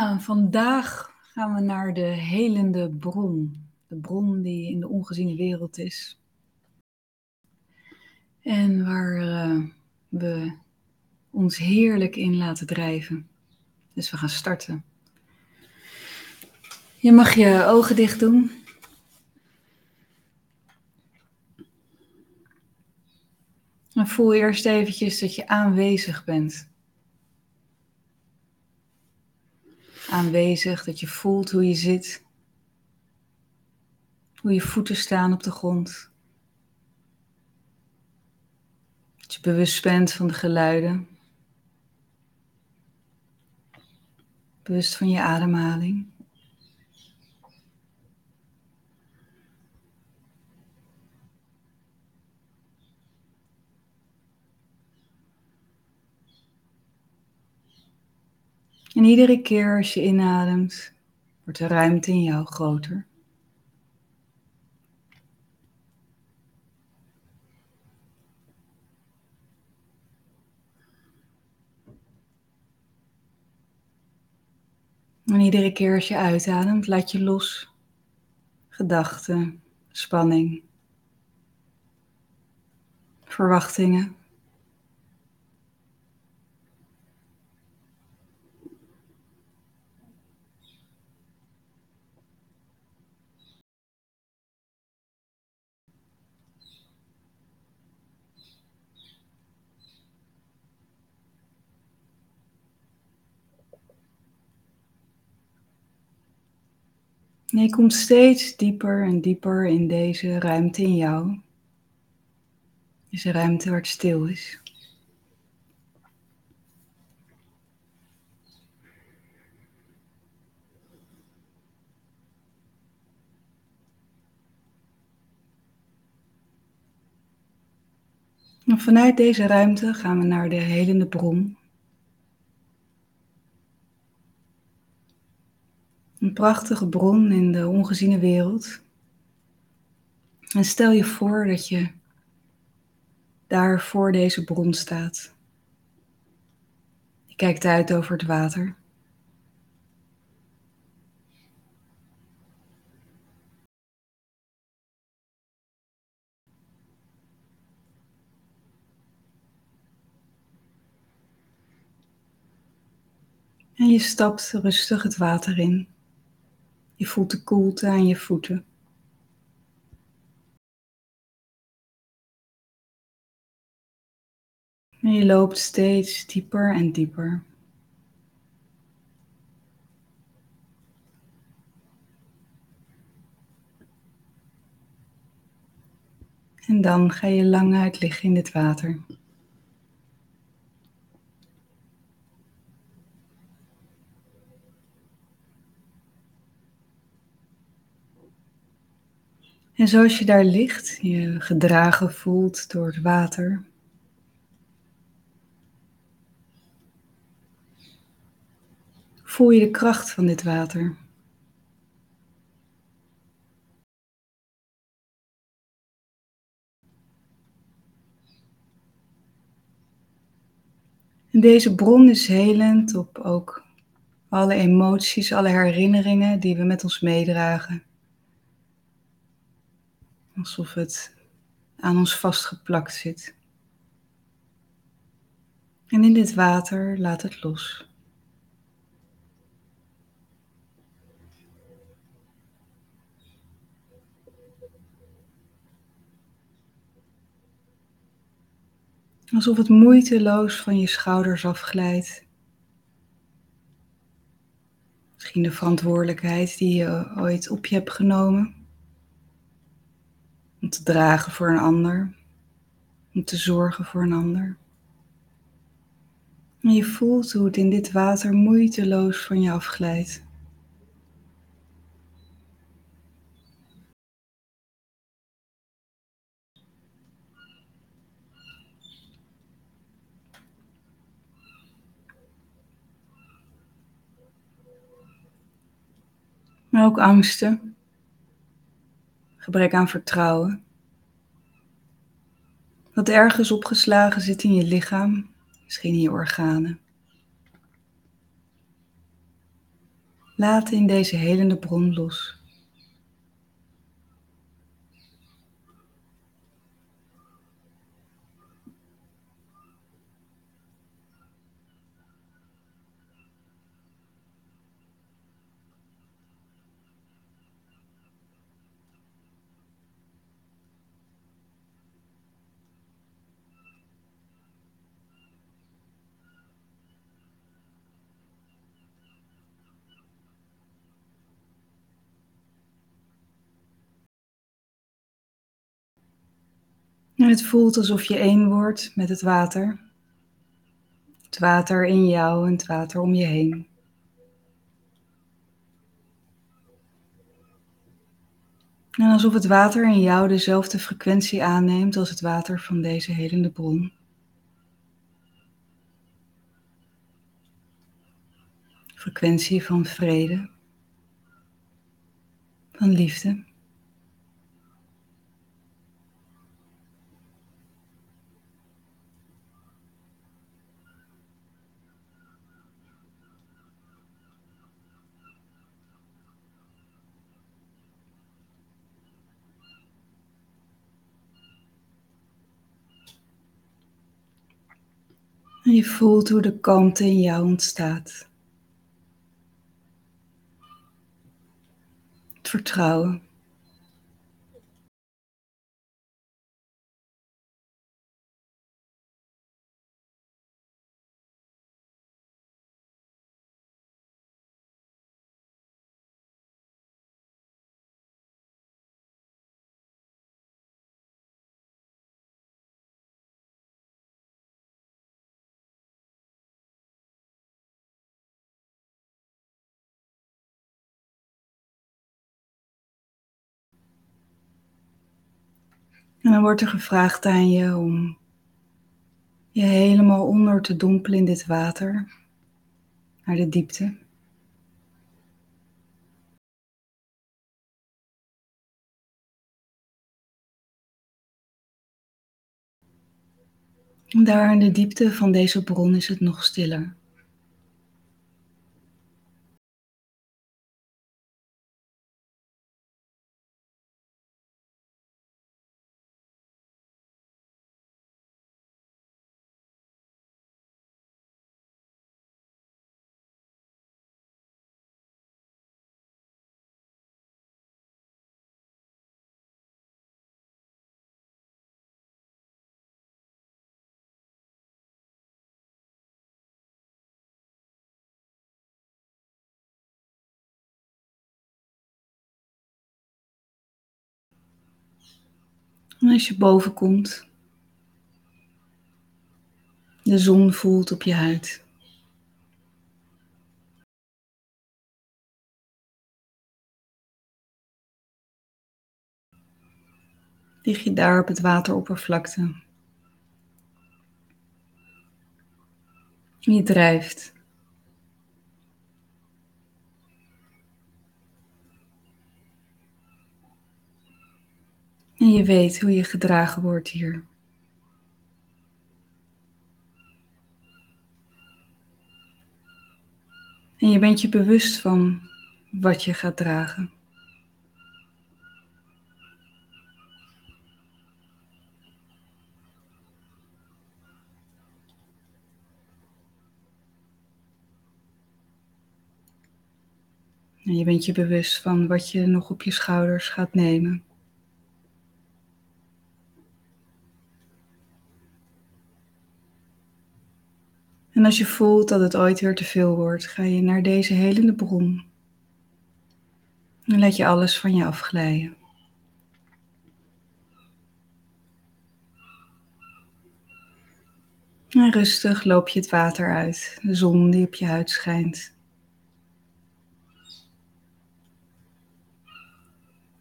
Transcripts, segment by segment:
Vandaag gaan we naar de helende bron. De bron die in de ongeziene wereld is. En waar uh, we ons heerlijk in laten drijven. Dus we gaan starten. Je mag je ogen dicht doen. En voel eerst eventjes dat je aanwezig bent. Aanwezig, dat je voelt hoe je zit. Hoe je voeten staan op de grond. Dat je bewust bent van de geluiden. Bewust van je ademhaling. En iedere keer als je inademt, wordt de ruimte in jou groter. En iedere keer als je uitademt, laat je los gedachten, spanning, verwachtingen. En komt steeds dieper en dieper in deze ruimte in jou. Deze ruimte waar het stil is. Vanuit deze ruimte gaan we naar de helende bron Een prachtige bron in de ongeziene wereld. En stel je voor dat je daar voor deze bron staat. Je kijkt uit over het water. En je stapt rustig het water in. Je voelt de koelte aan je voeten. En je loopt steeds dieper en dieper. En dan ga je lang uit liggen in dit water. En zoals je daar ligt, je gedragen voelt door het water. Voel je de kracht van dit water. En deze bron is helend op ook alle emoties, alle herinneringen die we met ons meedragen. Alsof het aan ons vastgeplakt zit. En in dit water laat het los. Alsof het moeiteloos van je schouders afglijdt. Misschien de verantwoordelijkheid die je ooit op je hebt genomen. Om te dragen voor een ander. Om te zorgen voor een ander. En je voelt hoe het in dit water moeiteloos van je afglijdt. Maar ook angsten, gebrek aan vertrouwen. Wat ergens opgeslagen zit in je lichaam, misschien in je organen. Laat in deze helende bron los. Het voelt alsof je één wordt met het water. Het water in jou en het water om je heen. En alsof het water in jou dezelfde frequentie aanneemt als het water van deze helende bron. Frequentie van vrede, van liefde. En je voelt hoe de kalmte in jou ontstaat. Het vertrouwen. En dan wordt er gevraagd aan je om je helemaal onder te dompelen in dit water, naar de diepte. Daar in de diepte van deze bron is het nog stiller. Als je boven komt, de zon voelt op je huid. Lig je daar op het wateroppervlakte. Je drijft. En je weet hoe je gedragen wordt hier. En je bent je bewust van wat je gaat dragen. En je bent je bewust van wat je nog op je schouders gaat nemen. En als je voelt dat het ooit weer te veel wordt, ga je naar deze helende bron. En laat je alles van je afglijden. En rustig loop je het water uit, de zon die op je huid schijnt.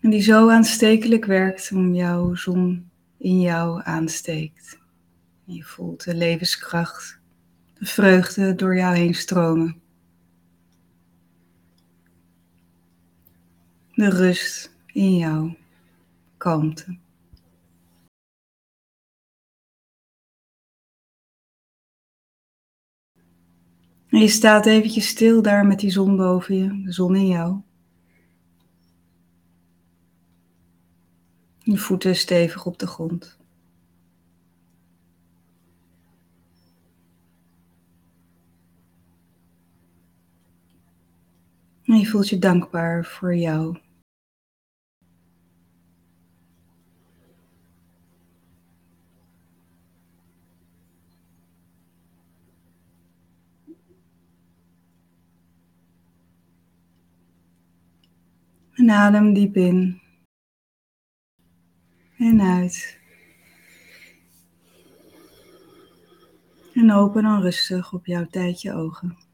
En die zo aanstekelijk werkt om jouw zon in jou aansteekt. En je voelt de levenskracht de vreugde door jou heen stromen. De rust in jou, kalmte. En je staat eventjes stil daar met die zon boven je, de zon in jou. Je voeten stevig op de grond. En je voelt je dankbaar voor jou. En adem diep in en uit. En open dan rustig op jouw tijd je ogen.